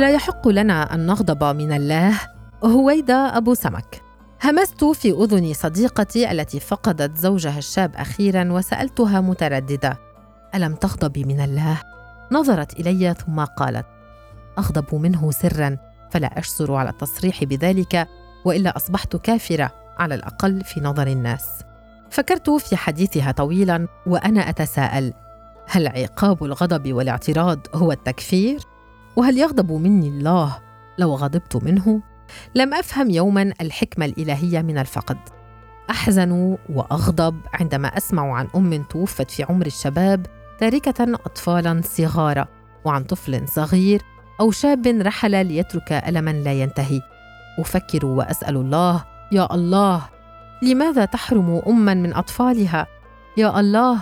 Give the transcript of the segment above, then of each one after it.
ألا يحق لنا أن نغضب من الله؟ هويدا أبو سمك همست في أذن صديقتي التي فقدت زوجها الشاب أخيرا وسألتها مترددة ألم تغضبي من الله؟ نظرت إلي ثم قالت أغضب منه سرا فلا أشسر على التصريح بذلك وإلا أصبحت كافرة على الأقل في نظر الناس فكرت في حديثها طويلا وأنا أتساءل هل عقاب الغضب والاعتراض هو التكفير؟ وهل يغضب مني الله لو غضبت منه؟ لم أفهم يوما الحكمة الإلهية من الفقد. أحزن وأغضب عندما أسمع عن أم توفت في عمر الشباب تاركة اطفالا صغار وعن طفل صغير أو شاب رحل ليترك الما لا ينتهي. أفكر وأسأل الله يا الله لماذا تحرم اما من أطفالها؟ يا الله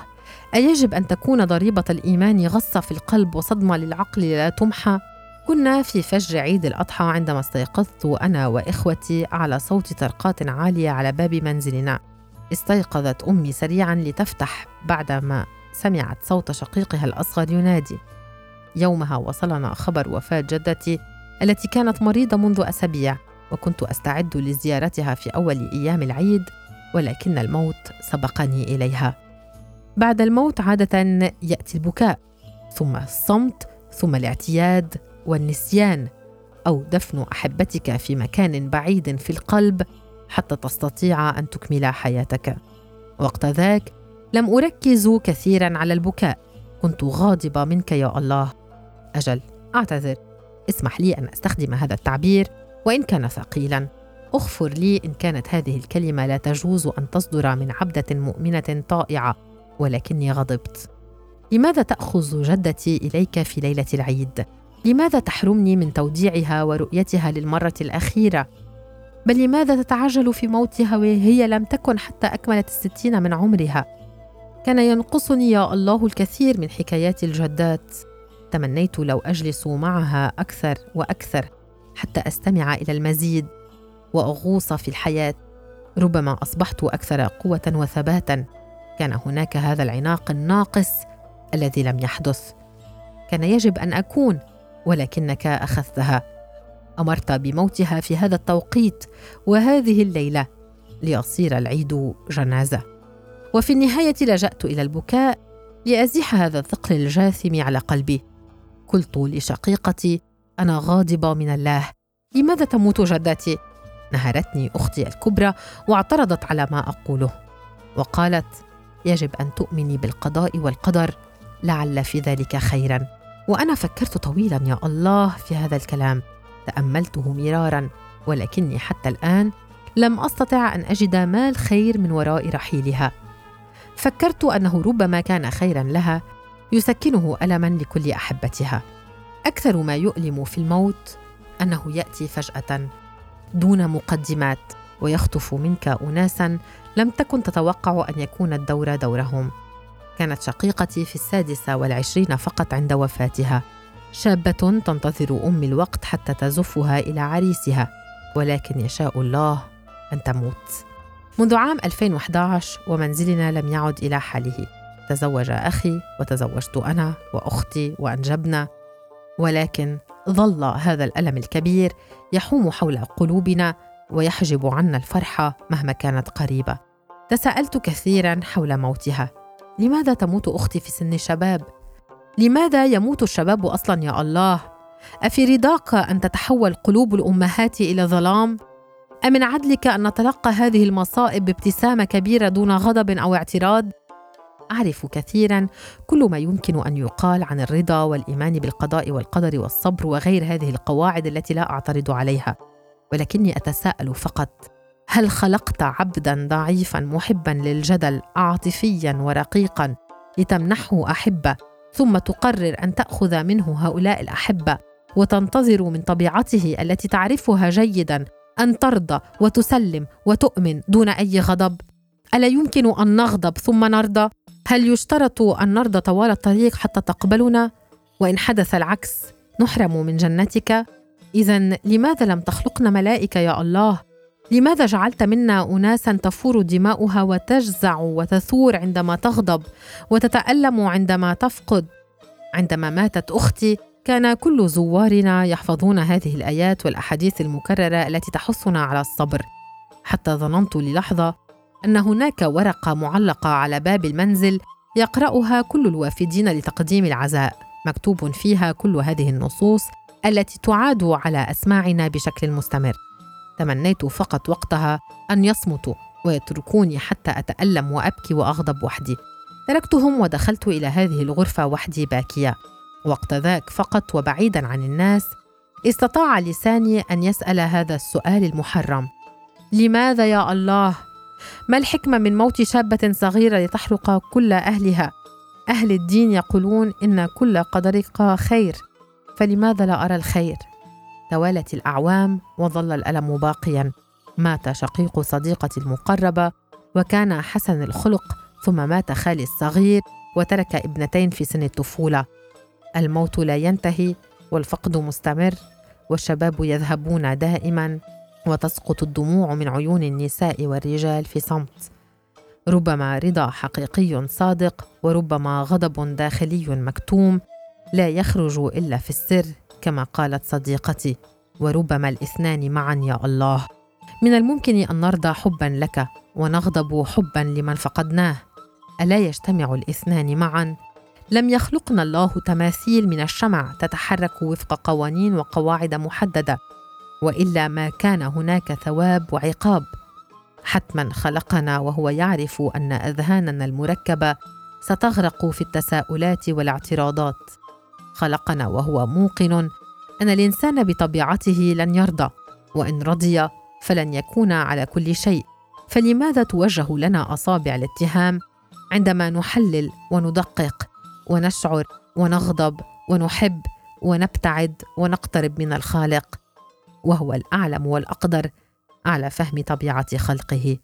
أيجب أن تكون ضريبة الإيمان غصة في القلب وصدمة للعقل لا تمحى؟ كنا في فجر عيد الأضحى عندما استيقظت أنا وإخوتي على صوت طرقات عالية على باب منزلنا. استيقظت أمي سريعا لتفتح بعدما سمعت صوت شقيقها الأصغر ينادي. يومها وصلنا خبر وفاة جدتي التي كانت مريضة منذ أسابيع وكنت أستعد لزيارتها في أول أيام العيد ولكن الموت سبقني إليها. بعد الموت عادة يأتي البكاء ثم الصمت ثم الاعتياد والنسيان أو دفن أحبتك في مكان بعيد في القلب حتى تستطيع أن تكمل حياتك. وقت ذاك لم أركز كثيرا على البكاء كنت غاضبة منك يا الله. أجل أعتذر. اسمح لي أن أستخدم هذا التعبير وإن كان ثقيلا. اغفر لي إن كانت هذه الكلمة لا تجوز أن تصدر من عبدة مؤمنة طائعة. ولكني غضبت. لماذا تأخذ جدتي إليك في ليلة العيد؟ لماذا تحرمني من توديعها ورؤيتها للمرة الأخيرة؟ بل لماذا تتعجل في موتها وهي لم تكن حتى أكملت الستين من عمرها؟ كان ينقصني يا الله الكثير من حكايات الجدات. تمنيت لو أجلس معها أكثر وأكثر حتى أستمع إلى المزيد وأغوص في الحياة. ربما أصبحت أكثر قوة وثباتا. كان هناك هذا العناق الناقص الذي لم يحدث. كان يجب أن أكون ولكنك أخذتها. أمرت بموتها في هذا التوقيت وهذه الليلة ليصير العيد جنازة. وفي النهاية لجأت إلى البكاء لأزيح هذا الثقل الجاثم على قلبي. قلت لشقيقتي أنا غاضبة من الله. لماذا تموت جدتي؟ نهرتني أختي الكبرى واعترضت على ما أقوله. وقالت يجب أن تؤمني بالقضاء والقدر لعل في ذلك خيرا. وأنا فكرت طويلا يا الله في هذا الكلام. تأملته مرارا ولكني حتى الآن لم أستطع أن أجد ما الخير من وراء رحيلها. فكرت أنه ربما كان خيرا لها يسكنه الما لكل أحبتها. أكثر ما يؤلم في الموت أنه يأتي فجأة دون مقدمات. ويخطف منك اناسا لم تكن تتوقع أن يكون الدور دورهم. كانت شقيقتي في السادسة والعشرين فقط عند وفاتها. شابة تنتظر أم الوقت حتى تزفها إلى عريسها ولكن يشاء الله أن تموت. منذ عام 2011 ومنزلنا لم يعد إلى حاله. تزوج أخي وتزوجت أنا وأختي وأنجبنا ولكن ظل هذا الألم الكبير يحوم حول قلوبنا ويحجب عنا الفرحة مهما كانت قريبة. تساءلت كثيرا حول موتها. لماذا تموت أختي في سن الشباب؟ لماذا يموت الشباب أصلا يا الله؟ أفي رضاك أن تتحول قلوب الأمهات إلى ظلام؟ امن عدلك أن نتلقى هذه المصائب بابتسامة كبيرة دون غضب أو اعتراض؟ أعرف كثيرا كل ما يمكن أن يقال عن الرضا والإيمان بالقضاء والقدر والصبر وغير هذه القواعد التي لا أعترض عليها. ولكني أتساءل فقط هل خلقت عبدا ضعيفا محبا للجدل عاطفيا ورقيقا لتمنحه أحبة ثم تقرر أن تأخذ منه هؤلاء الأحبة وتنتظر من طبيعته التي تعرفها جيدا أن ترضى وتسلم وتؤمن دون أي غضب؟ ألا يمكن أن نغضب ثم نرضى؟ هل يشترط أن نرضى طوال الطريق حتى تقبلنا؟ وإن حدث العكس نحرم من جنتك؟ اذا لماذا لم تخلقنا ملائكة يا الله؟ لماذا جعلت منا اناسا تفور دماؤها وتجزع وتثور عندما تغضب وتتألم عندما تفقد؟ عندما ماتت أختي كان كل زوارنا يحفظون هذه الآيات والأحاديث المكررة التي تحثنا على الصبر. حتى ظننت للحظة أن هناك ورقة معلقة على باب المنزل يقرأها كل الوافدين لتقديم العزاء مكتوب فيها كل هذه النصوص التي تعاد على أسماعنا بشكل مستمر. تمنيت فقط وقتها أن يصمتوا ويتركوني حتى أتألم وأبكي وأغضب وحدي. تركتهم ودخلت إلى هذه الغرفة وحدي باكية. وقت ذاك فقط وبعيدا عن الناس استطاع لساني أن يسأل هذا السؤال المحرم. لماذا يا الله؟ ما الحكمة من موت شابة صغيرة لتحرق كل أهلها؟ أهل الدين يقولون إن كل قدرك خير. فلماذا لا أرى الخير؟ توالت الأعوام وظل الألم باقيا. مات شقيق صديقتي المقربة وكان حسن الخلق ثم مات خالي الصغير وترك ابنتين في سن الطفولة. الموت لا ينتهي والفقد مستمر والشباب يذهبون دائما وتسقط الدموع من عيون النساء والرجال في صمت. ربما رضا حقيقي صادق وربما غضب داخلي مكتوم لا يخرج إلا في السر كما قالت صديقتي وربما الاثنان معا يا الله. من الممكن أن نرضى حبا لك ونغضب حبا لمن فقدناه. ألا يجتمع الاثنان معا؟ لم يخلقنا الله تماثيل من الشمع تتحرك وفق قوانين وقواعد محددة وإلا ما كان هناك ثواب وعقاب. حتما خلقنا وهو يعرف أن أذهاننا المركبة ستغرق في التساؤلات والاعتراضات. خلقنا وهو موقن. أن الإنسان بطبيعته لن يرضى وإن رضي فلن يكون على كل شيء. فلماذا توجه لنا أصابع الاتهام؟ عندما نحلل وندقق ونشعر ونغضب ونحب ونبتعد ونقترب من الخالق. وهو الأعلم والأقدر على فهم طبيعة خلقه.